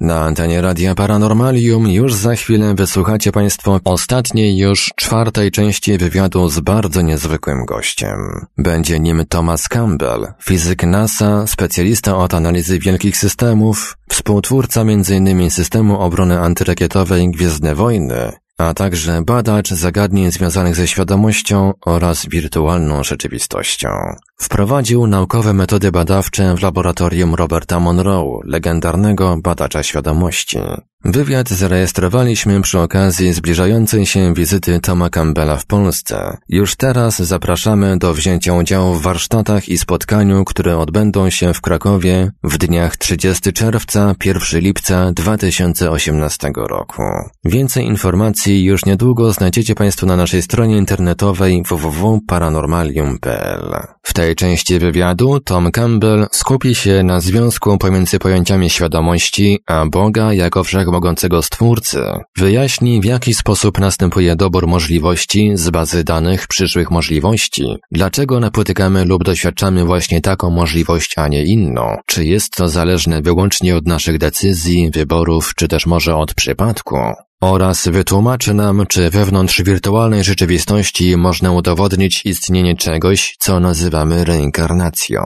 Na antenie Radia Paranormalium już za chwilę wysłuchacie Państwo ostatniej już czwartej części wywiadu z bardzo niezwykłym gościem. Będzie nim Thomas Campbell, fizyk NASA, specjalista od analizy wielkich systemów, współtwórca m.in. systemu obrony antyrakietowej Gwiezdne Wojny, a także badacz zagadnień związanych ze świadomością oraz wirtualną rzeczywistością. Wprowadził naukowe metody badawcze w laboratorium Roberta Monroe, legendarnego badacza świadomości. Wywiad zarejestrowaliśmy przy okazji zbliżającej się wizyty Toma Campbella w Polsce. Już teraz zapraszamy do wzięcia udziału w warsztatach i spotkaniu, które odbędą się w Krakowie w dniach 30 czerwca, 1 lipca 2018 roku. Więcej informacji już niedługo znajdziecie Państwo na naszej stronie internetowej www.paranormalium.pl. W tej części wywiadu Tom Campbell skupi się na związku pomiędzy pojęciami świadomości a Boga jako wszechmogącego Stwórcy. Wyjaśni, w jaki sposób następuje dobór możliwości z bazy danych przyszłych możliwości. Dlaczego napotykamy lub doświadczamy właśnie taką możliwość, a nie inną? Czy jest to zależne wyłącznie od naszych decyzji, wyborów, czy też może od przypadku? Oraz wytłumaczy nam, czy wewnątrz wirtualnej rzeczywistości można udowodnić istnienie czegoś, co nazywamy reinkarnacją.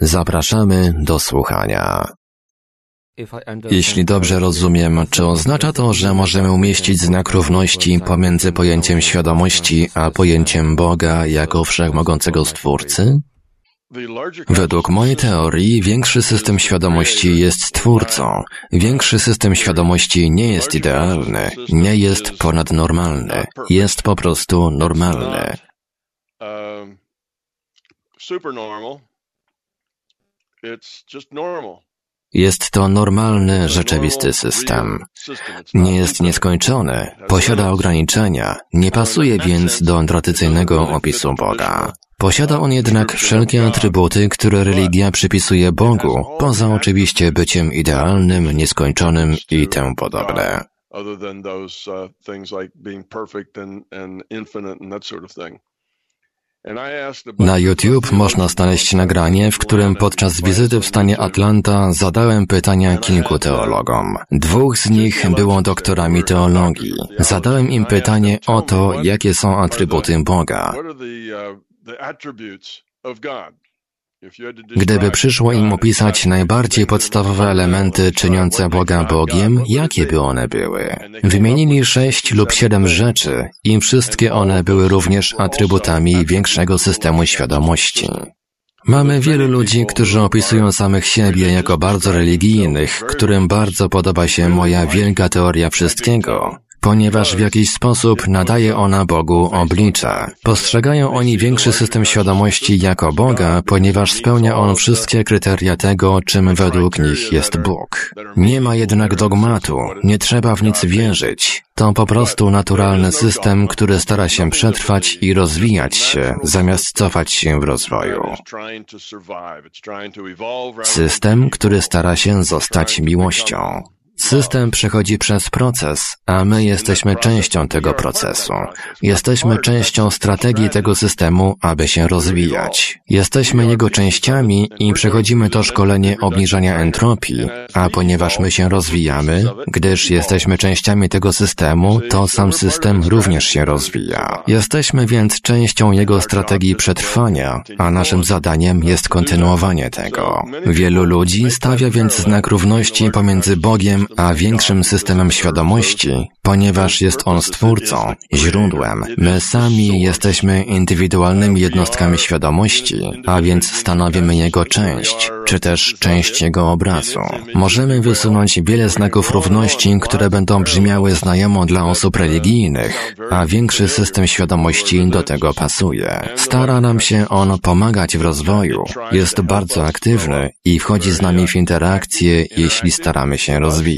Zapraszamy do słuchania. Jeśli dobrze rozumiem, czy oznacza to, że możemy umieścić znak równości pomiędzy pojęciem świadomości a pojęciem Boga jako wszechmogącego Stwórcy? Według mojej teorii większy system świadomości jest twórcą. Większy system świadomości nie jest idealny, nie jest ponadnormalny, jest po prostu normalny. Jest to normalny, rzeczywisty system. Nie jest nieskończony, posiada ograniczenia, nie pasuje więc do tradycyjnego opisu Boga. Posiada on jednak wszelkie atrybuty, które religia przypisuje Bogu, poza oczywiście byciem idealnym, nieskończonym i tym podobne. Na YouTube można znaleźć nagranie, w którym podczas wizyty w stanie Atlanta zadałem pytania kilku teologom. Dwóch z nich było doktorami teologii. Zadałem im pytanie o to, jakie są atrybuty Boga. Gdyby przyszło im opisać najbardziej podstawowe elementy czyniące Boga Bogiem, jakie by one były? Wymienili sześć lub siedem rzeczy. I wszystkie one były również atrybutami większego systemu świadomości. Mamy wielu ludzi, którzy opisują samych siebie jako bardzo religijnych, którym bardzo podoba się moja wielka teoria wszystkiego ponieważ w jakiś sposób nadaje ona Bogu oblicze. Postrzegają oni większy system świadomości jako Boga, ponieważ spełnia on wszystkie kryteria tego, czym według nich jest Bóg. Nie ma jednak dogmatu, nie trzeba w nic wierzyć. To po prostu naturalny system, który stara się przetrwać i rozwijać się, zamiast cofać się w rozwoju. System, który stara się zostać miłością. System przechodzi przez proces, a my jesteśmy częścią tego procesu. Jesteśmy częścią strategii tego systemu, aby się rozwijać. Jesteśmy jego częściami i przechodzimy to szkolenie obniżania entropii, a ponieważ my się rozwijamy, gdyż jesteśmy częściami tego systemu, to sam system również się rozwija. Jesteśmy więc częścią jego strategii przetrwania, a naszym zadaniem jest kontynuowanie tego. Wielu ludzi stawia więc znak równości pomiędzy Bogiem a większym systemem świadomości, ponieważ jest on stwórcą, źródłem. My sami jesteśmy indywidualnymi jednostkami świadomości, a więc stanowimy jego część, czy też część jego obrazu. Możemy wysunąć wiele znaków równości, które będą brzmiały znajomo dla osób religijnych, a większy system świadomości do tego pasuje. Stara nam się on pomagać w rozwoju, jest bardzo aktywny i wchodzi z nami w interakcję, jeśli staramy się rozwijać.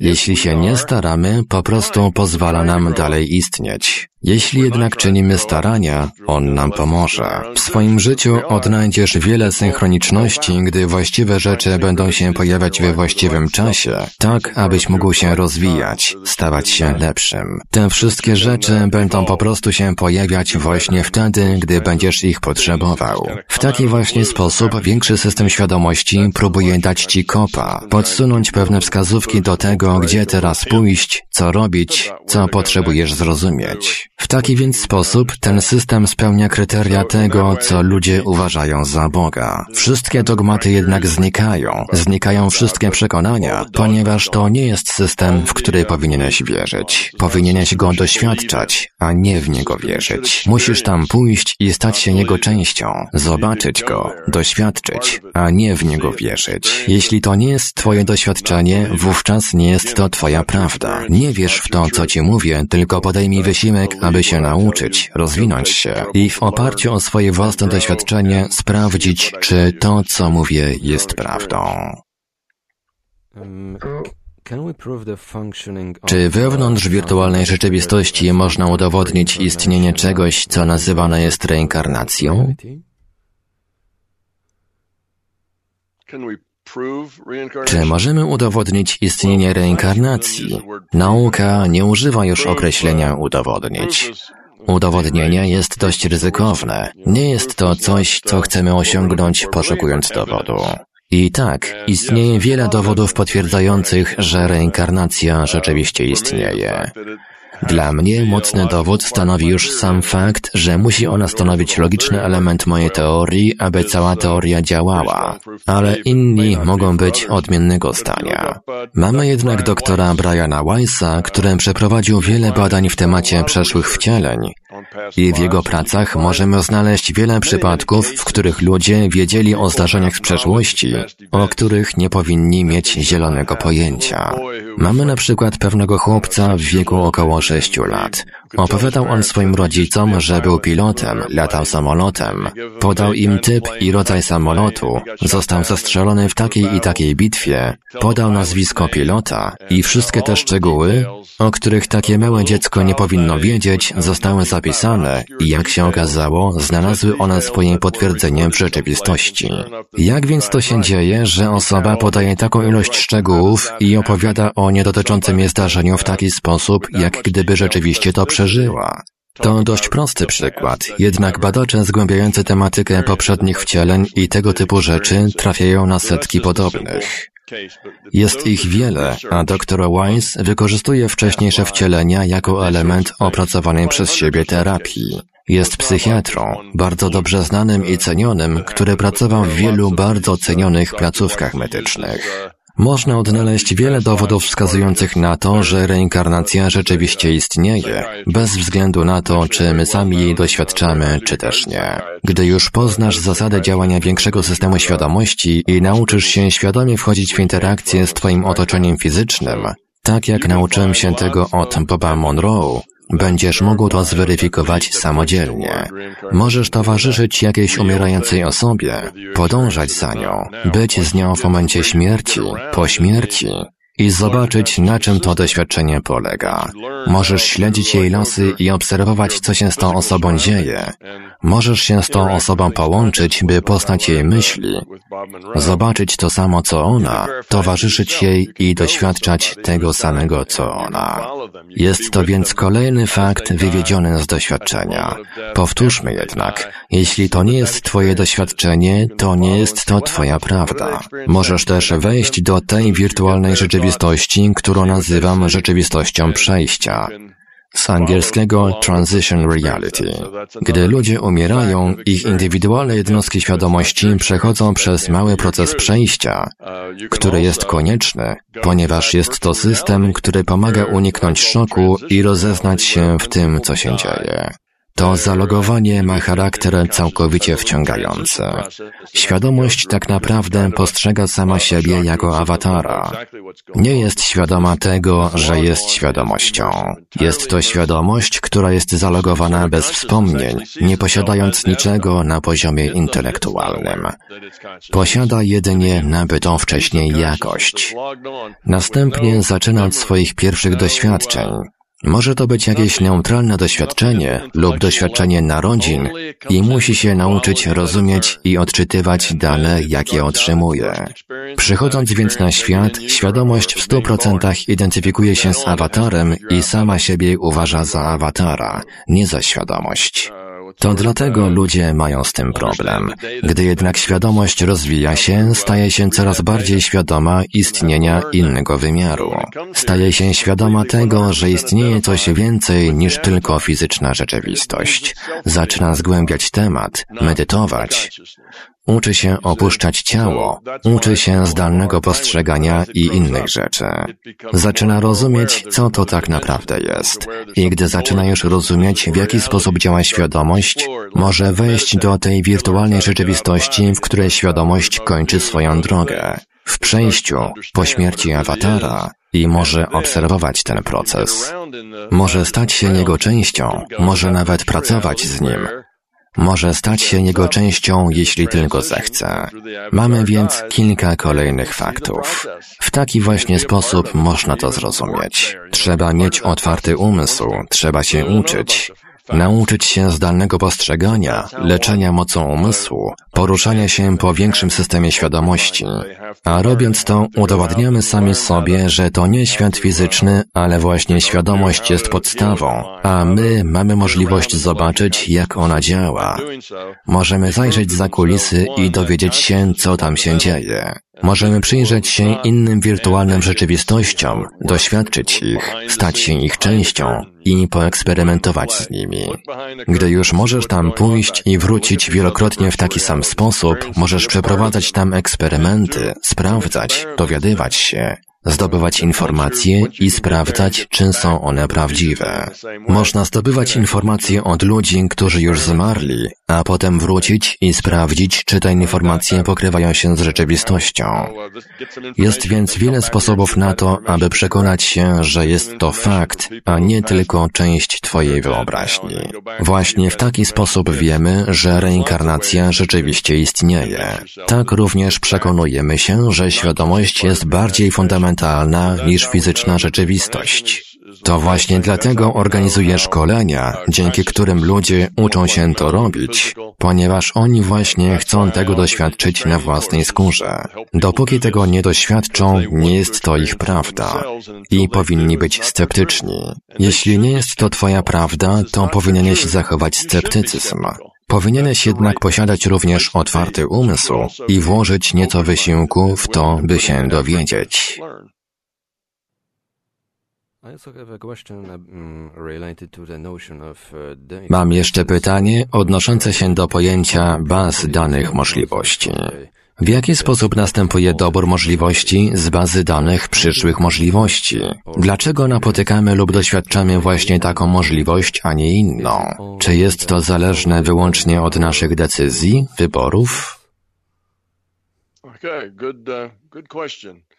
Jeśli się nie staramy, po prostu pozwala nam dalej istnieć. Jeśli jednak czynimy starania, On nam pomoże. W swoim życiu odnajdziesz wiele synchroniczności, gdy właściwe rzeczy będą się pojawiać we właściwym czasie, tak abyś mógł się rozwijać, stawać się lepszym. Te wszystkie rzeczy będą po prostu się pojawiać właśnie wtedy, gdy będziesz ich potrzebował. W taki właśnie sposób większy system świadomości próbuje dać ci kopa, podsunąć pewne wskazówki do tego, gdzie teraz pójść, co robić, co potrzebujesz zrozumieć. W taki więc sposób ten system spełnia kryteria tego, co ludzie uważają za Boga. Wszystkie dogmaty jednak znikają, znikają wszystkie przekonania, ponieważ to nie jest system, w który powinieneś wierzyć. Powinieneś go doświadczać, a nie w niego wierzyć. Musisz tam pójść i stać się jego częścią, zobaczyć go, doświadczyć, a nie w niego wierzyć. Jeśli to nie jest twoje doświadczenie, wówczas nie jest to twoja prawda. Nie wierz w to, co ci mówię, tylko podejmij wysiłek, aby się nauczyć, rozwinąć się i w oparciu o swoje własne doświadczenie sprawdzić, czy to, co mówię, jest prawdą. Czy wewnątrz wirtualnej rzeczywistości można udowodnić istnienie czegoś, co nazywane jest reinkarnacją? Czy możemy udowodnić istnienie reinkarnacji? Nauka nie używa już określenia udowodnić. Udowodnienie jest dość ryzykowne. Nie jest to coś, co chcemy osiągnąć poszukując dowodu. I tak, istnieje wiele dowodów potwierdzających, że reinkarnacja rzeczywiście istnieje. Dla mnie mocny dowód stanowi już sam fakt, że musi ona stanowić logiczny element mojej teorii, aby cała teoria działała, ale inni mogą być odmiennego zdania. Mamy jednak doktora Briana Weissa, który przeprowadził wiele badań w temacie przeszłych wcieleń i w jego pracach możemy znaleźć wiele przypadków, w których ludzie wiedzieli o zdarzeniach z przeszłości, o których nie powinni mieć zielonego pojęcia. Mamy na przykład pewnego chłopca w wieku około sześciu lat. Opowiadał on swoim rodzicom, że był pilotem, latał samolotem. Podał im typ i rodzaj samolotu, został zastrzelony w takiej i takiej bitwie, podał nazwisko pilota i wszystkie te szczegóły, o których takie małe dziecko nie powinno wiedzieć, zostały zapisane i jak się okazało, znalazły one swoje potwierdzenie w rzeczywistości. Jak więc to się dzieje, że osoba podaje taką ilość szczegółów i opowiada o niedotyczącym je zdarzeniu w taki sposób, jak gdyby rzeczywiście to przeżyła? To dość prosty przykład, jednak badacze zgłębiający tematykę poprzednich wcieleń i tego typu rzeczy trafiają na setki podobnych. Jest ich wiele, a dr Weiss wykorzystuje wcześniejsze wcielenia jako element opracowanej przez siebie terapii. Jest psychiatrą, bardzo dobrze znanym i cenionym, który pracował w wielu bardzo cenionych placówkach medycznych. Można odnaleźć wiele dowodów wskazujących na to, że reinkarnacja rzeczywiście istnieje, bez względu na to, czy my sami jej doświadczamy, czy też nie. Gdy już poznasz zasadę działania większego systemu świadomości i nauczysz się świadomie wchodzić w interakcję z Twoim otoczeniem fizycznym, tak jak nauczyłem się tego od Boba Monroe, Będziesz mógł to zweryfikować samodzielnie. Możesz towarzyszyć jakiejś umierającej osobie, podążać za nią, być z nią w momencie śmierci, po śmierci, i zobaczyć, na czym to doświadczenie polega. Możesz śledzić jej losy i obserwować, co się z tą osobą dzieje. Możesz się z tą osobą połączyć, by poznać jej myśli, zobaczyć to samo, co ona, towarzyszyć jej i doświadczać tego samego, co ona. Jest to więc kolejny fakt wywiedziony z doświadczenia. Powtórzmy jednak, jeśli to nie jest Twoje doświadczenie, to nie jest to Twoja prawda. Możesz też wejść do tej wirtualnej rzeczywistości, którą nazywam rzeczywistością przejścia z angielskiego Transition Reality. Gdy ludzie umierają, ich indywidualne jednostki świadomości przechodzą przez mały proces przejścia, który jest konieczny, ponieważ jest to system, który pomaga uniknąć szoku i rozeznać się w tym, co się dzieje. To zalogowanie ma charakter całkowicie wciągający. Świadomość tak naprawdę postrzega sama siebie jako awatara. Nie jest świadoma tego, że jest świadomością. Jest to świadomość, która jest zalogowana bez wspomnień, nie posiadając niczego na poziomie intelektualnym. Posiada jedynie nabytą wcześniej jakość. Następnie zaczyna od swoich pierwszych doświadczeń, Może to być jakieś neutralne doświadczenie lub doświadczenie narodzin i musi się nauczyć rozumieć i odczytywać dane, jakie otrzymuje. Przychodząc więc na świat, świadomość w stu procentach identyfikuje się z awatarem i sama siebie uważa za awatara, nie za świadomość. To dlatego ludzie mają z tym problem. Gdy jednak świadomość rozwija się, staje się coraz bardziej świadoma istnienia innego wymiaru. Staje się świadoma tego, że istnieje coś więcej niż tylko fizyczna rzeczywistość. Zaczyna zgłębiać temat, medytować. Uczy się opuszczać ciało, uczy się zdalnego postrzegania i innych rzeczy. Zaczyna rozumieć, co to tak naprawdę jest. I gdy zaczyna już rozumieć, w jaki sposób działa świadomość, może wejść do tej wirtualnej rzeczywistości, w której świadomość kończy swoją drogę. W przejściu, po śmierci awatara, i może obserwować ten proces. Może stać się jego częścią, może nawet pracować z nim, może stać się jego częścią, jeśli tylko zechce. Mamy więc kilka kolejnych faktów. W taki właśnie sposób można to zrozumieć. Trzeba mieć otwarty umysł, trzeba się uczyć, nauczyć się zdalnego postrzegania, leczenia mocą umysłu, poruszania się po większym systemie świadomości. A robiąc to, udowadniamy sami sobie, że to nie świat fizyczny, ale właśnie świadomość jest podstawą, a my mamy możliwość zobaczyć, jak ona działa. Możemy zajrzeć za kulisy i dowiedzieć się, co tam się dzieje. Możemy przyjrzeć się innym wirtualnym rzeczywistościom, doświadczyć ich, stać się ich częścią i poeksperymentować z nimi. Gdy już możesz tam pójść i wrócić wielokrotnie w taki sam sposób, możesz przeprowadzać tam eksperymenty, sprawdzać, dowiadywać się, zdobywać informacje i sprawdzać, czy są one prawdziwe. Można zdobywać informacje od ludzi, którzy już zmarli, a potem wrócić i sprawdzić, czy te informacje pokrywają się z rzeczywistością. Jest więc wiele sposobów na to, aby przekonać się, że jest to fakt, a nie tylko część Twojej wyobraźni. Właśnie w taki sposób wiemy, że reinkarnacja rzeczywiście istnieje. Tak również przekonujemy się, że świadomość jest bardziej fundamentalna niż fizyczna rzeczywistość. To właśnie dlatego organizuję szkolenia, dzięki którym ludzie uczą się to robić, ponieważ oni właśnie chcą tego doświadczyć na własnej skórze. Dopóki tego nie doświadczą, nie jest to ich prawda i powinni być sceptyczni. Jeśli nie jest to Twoja prawda, to powinieneś zachować sceptycyzm. Powinieneś jednak posiadać również otwarty umysł i włożyć nieco wysiłku w to, by się dowiedzieć. Mam jeszcze pytanie odnoszące się do pojęcia baz danych możliwości. W jaki sposób następuje dobór możliwości z bazy danych przyszłych możliwości? Dlaczego napotykamy lub doświadczamy właśnie taką możliwość, a nie inną? Czy jest to zależne wyłącznie od naszych decyzji, wyborów? Okay, good, uh, good question.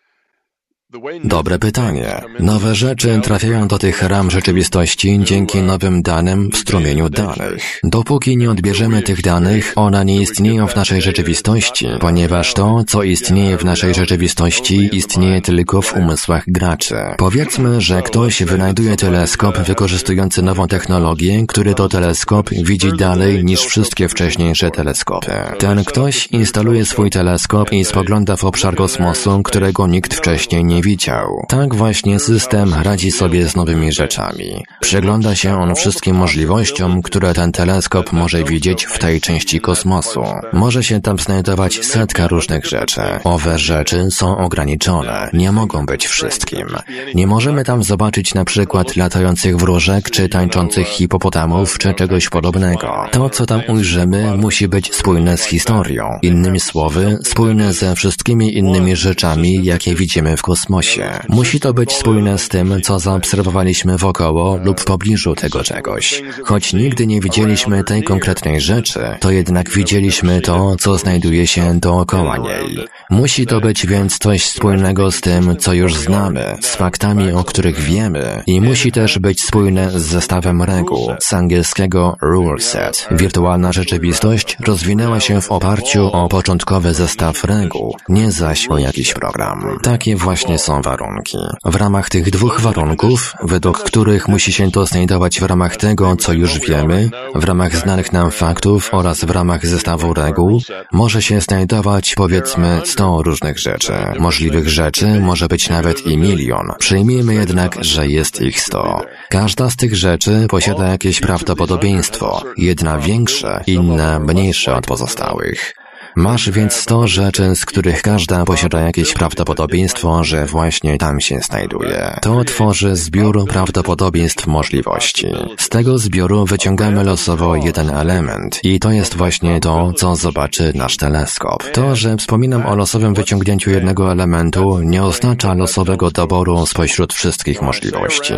Dobre pytanie. Nowe rzeczy trafiają do tych ram rzeczywistości dzięki nowym danym w strumieniu danych. Dopóki nie odbierzemy tych danych, one nie istnieją w naszej rzeczywistości, ponieważ to, co istnieje w naszej rzeczywistości, istnieje tylko w umysłach graczy. Powiedzmy, że ktoś wynajduje teleskop wykorzystujący nową technologię, który to teleskop widzi dalej niż wszystkie wcześniejsze teleskopy. Ten ktoś instaluje swój teleskop i spogląda w obszar kosmosu, którego nikt wcześniej nie widział. Tak właśnie system radzi sobie z nowymi rzeczami. Przygląda się on wszystkim możliwościom, które ten teleskop może widzieć w tej części kosmosu. Może się tam znajdować setka różnych rzeczy. Owe rzeczy są ograniczone, nie mogą być wszystkim. Nie możemy tam zobaczyć na przykład latających wróżek, czy tańczących hipopotamów, czy czegoś podobnego. To, co tam ujrzymy, musi być spójne z historią. Innymi słowy, spójne ze wszystkimi innymi rzeczami, jakie widzimy w kosmosie kosmosie. Musi to być spójne z tym, co zaobserwowaliśmy wokoło lub w pobliżu tego czegoś. Choć nigdy nie widzieliśmy tej konkretnej rzeczy, to jednak widzieliśmy to, co znajduje się dookoła niej. Musi to być więc coś spójnego z tym, co już znamy, z faktami, o których wiemy i musi też być spójne z zestawem reguł, z angielskiego rule set. Wirtualna rzeczywistość rozwinęła się w oparciu o początkowy zestaw reguł, nie zaś o jakiś program. Takie właśnie są warunki. W ramach tych dwóch warunków, według których musi się to znajdować w ramach tego, co już wiemy, w ramach znanych nam faktów oraz w ramach zestawu reguł, może się znajdować powiedzmy 100 różnych rzeczy. Możliwych rzeczy może być nawet i milion. Przyjmijmy jednak, że jest ich 100. Każda z tych rzeczy posiada jakieś prawdopodobieństwo, jedna większe, inna mniejsze od pozostałych. Masz więc sto rzeczy, z których każda posiada jakieś prawdopodobieństwo, że właśnie tam się znajduje. To tworzy zbiór prawdopodobieństw możliwości. Z tego zbioru wyciągamy losowo jeden element i to jest właśnie to, co zobaczy nasz teleskop. To, że wspominam o losowym wyciągnięciu jednego elementu, nie oznacza losowego doboru spośród wszystkich możliwości.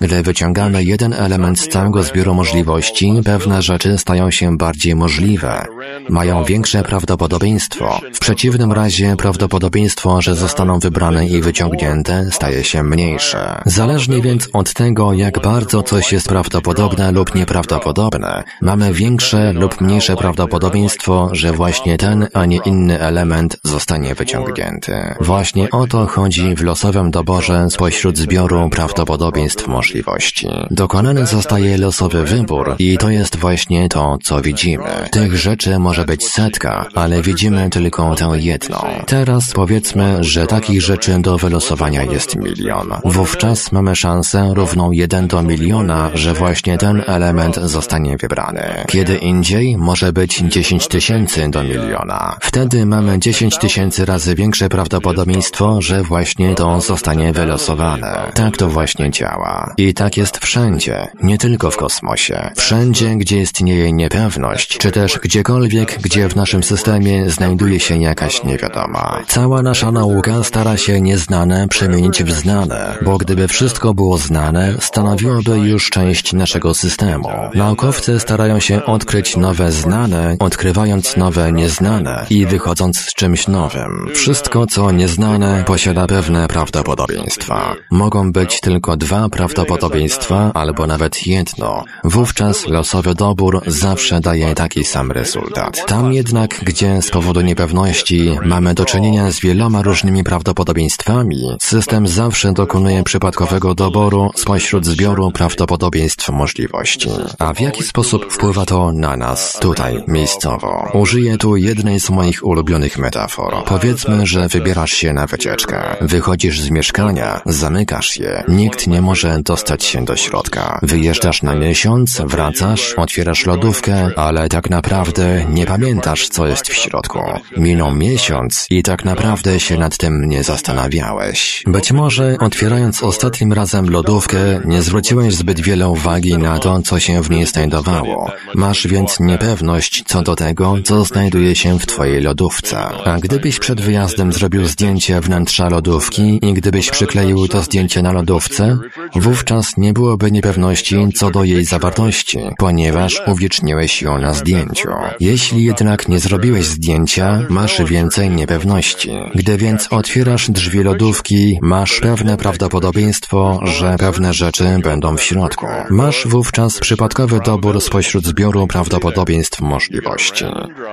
Gdy wyciągamy jeden element z całego zbioru możliwości, pewne rzeczy stają się bardziej możliwe, mają większe prawdopodobieństwo prawdopodobieństwo. W przeciwnym razie prawdopodobieństwo, że zostaną wybrane i wyciągnięte, staje się mniejsze. Zależnie więc od tego, jak bardzo coś jest prawdopodobne lub nieprawdopodobne, mamy większe lub mniejsze prawdopodobieństwo, że właśnie ten, a nie inny element zostanie wyciągnięty. Właśnie o to chodzi w losowym doborze spośród zbioru prawdopodobieństw możliwości. Dokonany zostaje losowy wybór i to jest właśnie to, co widzimy. Tych rzeczy może być setka, ale widzimy tylko tę jedną. Teraz powiedzmy, że takich rzeczy do wylosowania jest milion. Wówczas mamy szansę równą 1 do miliona, że właśnie ten element zostanie wybrany. Kiedy indziej może być 10 tysięcy do miliona. Wtedy mamy 10 tysięcy razy większe prawdopodobieństwo, że właśnie to zostanie wylosowane. Tak to właśnie działa. I tak jest wszędzie, nie tylko w kosmosie. Wszędzie, gdzie istnieje niepewność, czy też gdziekolwiek, gdzie w naszym systemie systemie znajduje się jakaś niewiadoma. Cała nasza nauka stara się nieznane przemienić w znane, bo gdyby wszystko było znane, stanowiłoby już część naszego systemu. Naukowcy starają się odkryć nowe znane, odkrywając nowe nieznane i wychodząc z czymś nowym. Wszystko, co nieznane, posiada pewne prawdopodobieństwa. Mogą być tylko dwa prawdopodobieństwa, albo nawet jedno. Wówczas losowy dobór zawsze daje taki sam rezultat. Tam jednak, gdzie z powodu niepewności mamy do czynienia z wieloma różnymi prawdopodobieństwami, system zawsze dokonuje przypadkowego doboru spośród zbioru prawdopodobieństw możliwości. A w jaki sposób wpływa to na nas, tutaj, miejscowo? Użyję tu jednej z moich ulubionych metafor. Powiedzmy, że wybierasz się na wycieczkę. Wychodzisz z mieszkania, zamykasz je, nikt nie może dostać się do środka. Wyjeżdżasz na miesiąc, wracasz, otwierasz lodówkę, ale tak naprawdę nie pamiętasz, co jest w środku. Minął miesiąc i tak naprawdę się nad tym nie zastanawiałeś. Być może otwierając ostatnim razem lodówkę, nie zwróciłeś zbyt wiele uwagi na to, co się w niej znajdowało. Masz więc niepewność co do tego, co znajduje się w twojej lodówce. A gdybyś przed wyjazdem zrobił zdjęcie wnętrza lodówki i gdybyś przykleił to zdjęcie na lodówce, wówczas nie byłoby niepewności co do jej zawartości, ponieważ uwieczniłeś ją na zdjęciu. Jeśli jednak nie zrobiłeś zrobiłeś zdjęcia, masz więcej niepewności. Gdy więc otwierasz drzwi lodówki, masz pewne prawdopodobieństwo, że pewne rzeczy będą w środku. Masz wówczas przypadkowy dobór spośród zbioru prawdopodobieństw możliwości.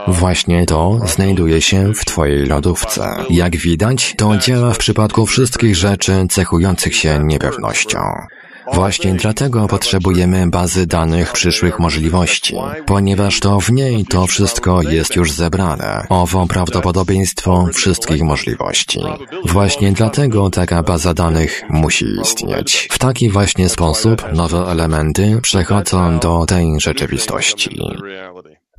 Właśnie to znajduje się w Twojej lodówce. Jak widać, to działa w przypadku wszystkich rzeczy cechujących się niepewnością. Właśnie dlatego potrzebujemy bazy danych przyszłych możliwości, ponieważ to w niej to wszystko jest już zebrane, owo prawdopodobieństwo wszystkich możliwości. Właśnie dlatego taka baza danych musi istnieć. W taki właśnie sposób nowe elementy przechodzą do tej rzeczywistości.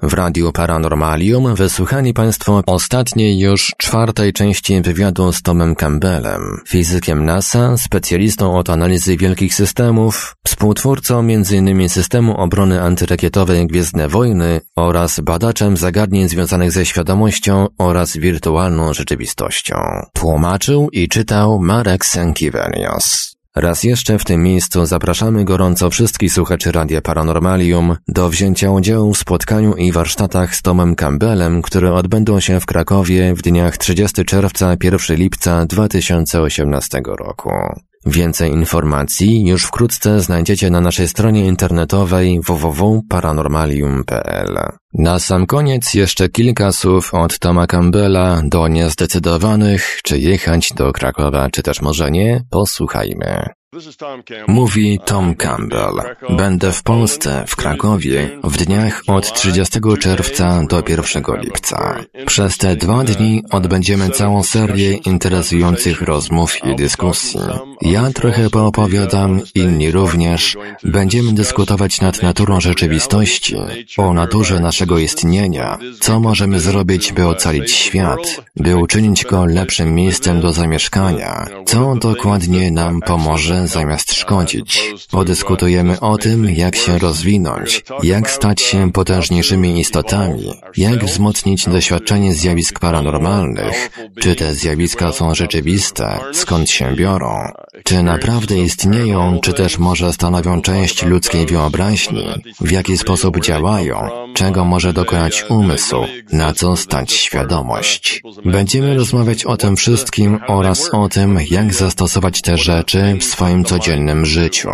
W Radiu Paranormalium wysłuchali Państwo ostatniej już czwartej części wywiadu z Tomem Campbellem, fizykiem NASA, specjalistą od analizy wielkich systemów, współtwórcą m.in. systemu obrony antyrakietowej Gwiezdne Wojny oraz badaczem zagadnień związanych ze świadomością oraz wirtualną rzeczywistością. Tłumaczył i czytał Marek Sankiewelios. Raz jeszcze w tym miejscu zapraszamy gorąco wszystkich słuchaczy Radia Paranormalium do wzięcia udziału w spotkaniu i warsztatach z Tomem Campbellem, które odbędą się w Krakowie w dniach 30 czerwca 1 lipca 2018 roku. Więcej informacji już wkrótce znajdziecie na naszej stronie internetowej www.paranormalium.pl. Na sam koniec jeszcze kilka słów od Toma Campbella do niezdecydowanych, czy jechać do Krakowa, czy też może nie, posłuchajmy. Mówi Tom Campbell. Będę w Polsce, w Krakowie, w dniach od 30 czerwca do 1 lipca. Przez te dwa dni odbędziemy całą serię interesujących rozmów i dyskusji. Ja trochę poopowiadam, inni również. Będziemy dyskutować nad naturą rzeczywistości, o naturze naszego istnienia, co możemy zrobić, by ocalić świat, by uczynić go lepszym miejscem do zamieszkania, co dokładnie nam pomoże zamiast szkodzić. Podyskutujemy o tym, jak się rozwinąć, jak stać się potężniejszymi istotami, jak wzmocnić doświadczenie zjawisk paranormalnych, czy te zjawiska są rzeczywiste, skąd się biorą, czy naprawdę istnieją, czy też może stanowią część ludzkiej wyobraźni, w jaki sposób działają, czego może dokonać umysł, na co stać świadomość. Będziemy rozmawiać o tym wszystkim oraz o tym, jak zastosować te rzeczy w swoim swoim codziennym życiu.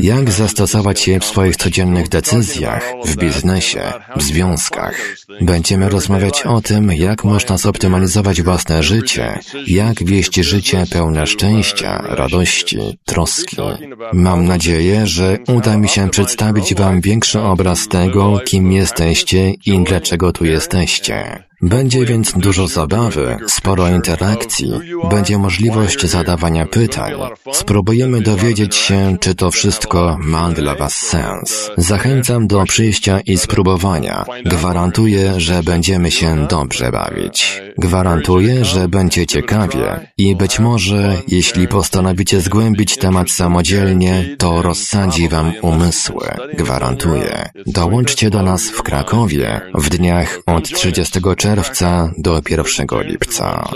Jak zastosować je w swoich codziennych decyzjach, w biznesie, w związkach. Będziemy rozmawiać o tym, jak można zoptymalizować własne życie, jak wieść życie pełne szczęścia, radości, troski. Mam nadzieję, że uda mi się przedstawić Wam większy obraz tego, kim jesteście i dlaczego tu jesteście. Będzie więc dużo zabawy, sporo interakcji, będzie możliwość zadawania pytań. Spróbujemy dowiedzieć się, czy to wszystko ma dla Was sens. Zachęcam do przyjścia i spróbowania. Gwarantuję, że będziemy się dobrze bawić. Gwarantuję, że będzie ciekawie i być może, jeśli postanowicie zgłębić temat samodzielnie, to rozsadzi Wam umysły. Gwarantuję. Dołączcie do nas w Krakowie w dniach od 30 czerwca czerwca do 1 lipca.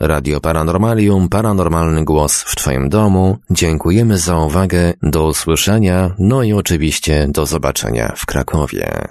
Radio Paranormalium, paranormalny głos w Twoim domu. Dziękujemy za uwagę, do usłyszenia, no i oczywiście do zobaczenia w Krakowie.